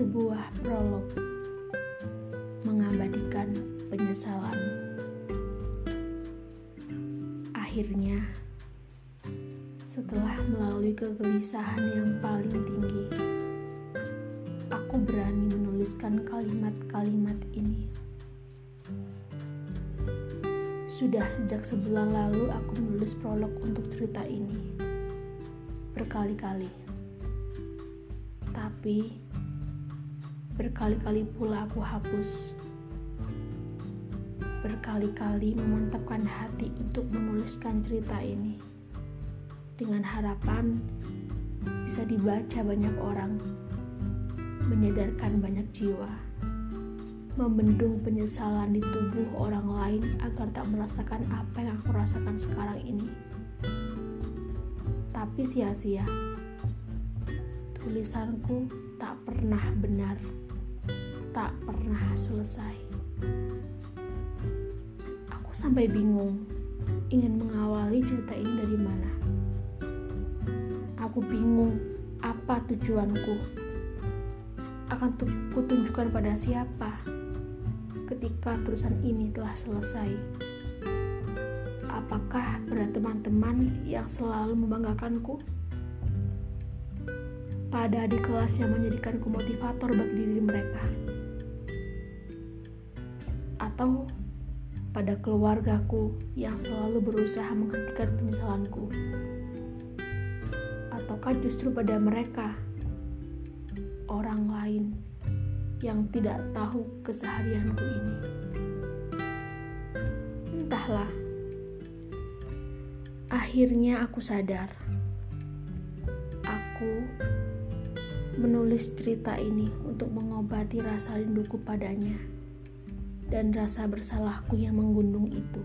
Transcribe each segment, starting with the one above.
sebuah prolog mengabadikan penyesalan. Akhirnya, setelah melalui kegelisahan yang paling tinggi, aku berani menuliskan kalimat-kalimat ini. Sudah sejak sebulan lalu aku menulis prolog untuk cerita ini. Berkali-kali. Tapi berkali-kali pula aku hapus. Berkali-kali memantapkan hati untuk menuliskan cerita ini dengan harapan bisa dibaca banyak orang, menyadarkan banyak jiwa, membendung penyesalan di tubuh orang lain agar tak merasakan apa yang aku rasakan sekarang ini. Tapi sia-sia, tulisanku tak pernah benar tak pernah selesai. Aku sampai bingung ingin mengawali cerita ini dari mana. Aku bingung apa tujuanku. Akan kutunjukkan pada siapa ketika tulisan ini telah selesai. Apakah pada teman-teman yang selalu membanggakanku? Pada adik kelas yang menjadikanku motivator bagi diri mereka? Atau pada keluargaku yang selalu berusaha menghentikan penyesalanku? Ataukah justru pada mereka, orang lain yang tidak tahu keseharianku ini? Entahlah. Akhirnya aku sadar. Aku menulis cerita ini untuk mengobati rasa rinduku padanya dan rasa bersalahku yang menggundung itu.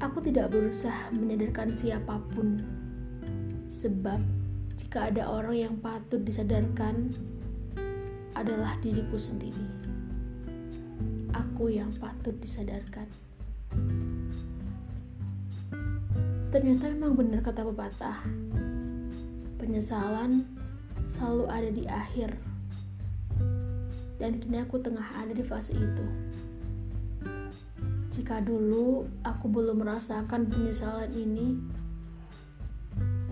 Aku tidak berusaha menyadarkan siapa pun, sebab jika ada orang yang patut disadarkan adalah diriku sendiri. Aku yang patut disadarkan. Ternyata memang benar kata pepatah. Penyesalan selalu ada di akhir dan kini aku tengah ada di fase itu. Jika dulu aku belum merasakan penyesalan ini,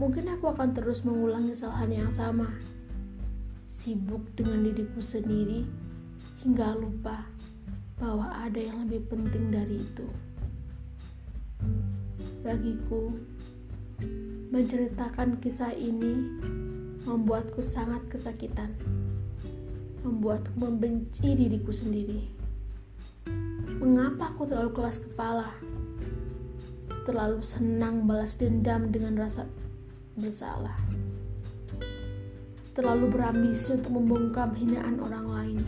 mungkin aku akan terus mengulangi kesalahan yang sama, sibuk dengan diriku sendiri hingga lupa bahwa ada yang lebih penting dari itu. Bagiku, menceritakan kisah ini membuatku sangat kesakitan membuatku membenci diriku sendiri. Mengapa aku terlalu keras kepala? Terlalu senang balas dendam dengan rasa bersalah. Terlalu berambisi untuk membongkar hinaan orang lain.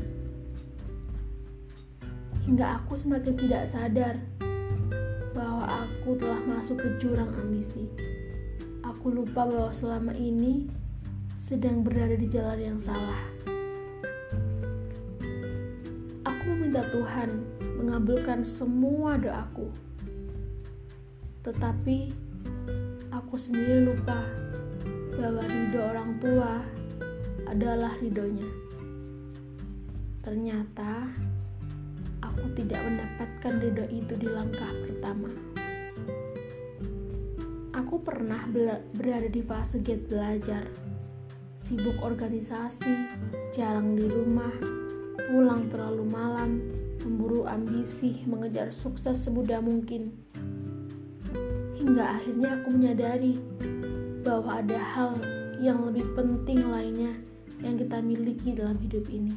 Hingga aku semakin tidak sadar bahwa aku telah masuk ke jurang ambisi. Aku lupa bahwa selama ini sedang berada di jalan yang salah. Meminta Tuhan mengabulkan semua doaku. Tetapi aku sendiri lupa bahwa ridho orang tua adalah ridhonya. Ternyata aku tidak mendapatkan ridho itu di langkah pertama. Aku pernah berada di fase gate belajar, sibuk organisasi, jarang di rumah, pulang terlalu malam, memburu ambisi, mengejar sukses semudah mungkin. Hingga akhirnya aku menyadari bahwa ada hal yang lebih penting lainnya yang kita miliki dalam hidup ini.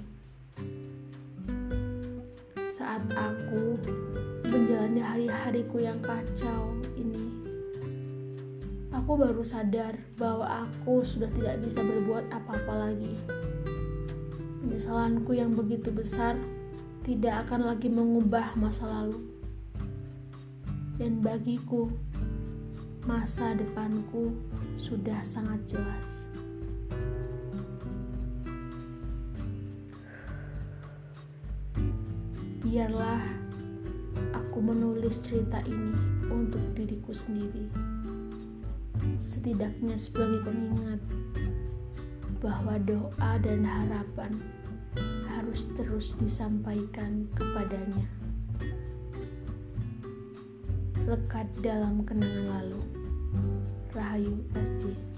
Saat aku menjalani hari-hariku yang kacau ini, aku baru sadar bahwa aku sudah tidak bisa berbuat apa-apa lagi. Penyesalanku yang begitu besar tidak akan lagi mengubah masa lalu. Dan bagiku, masa depanku sudah sangat jelas. Biarlah aku menulis cerita ini untuk diriku sendiri. Setidaknya sebagai pengingat bahwa doa dan harapan harus terus disampaikan kepadanya. Lekat dalam kenangan lalu. Rahayu SJ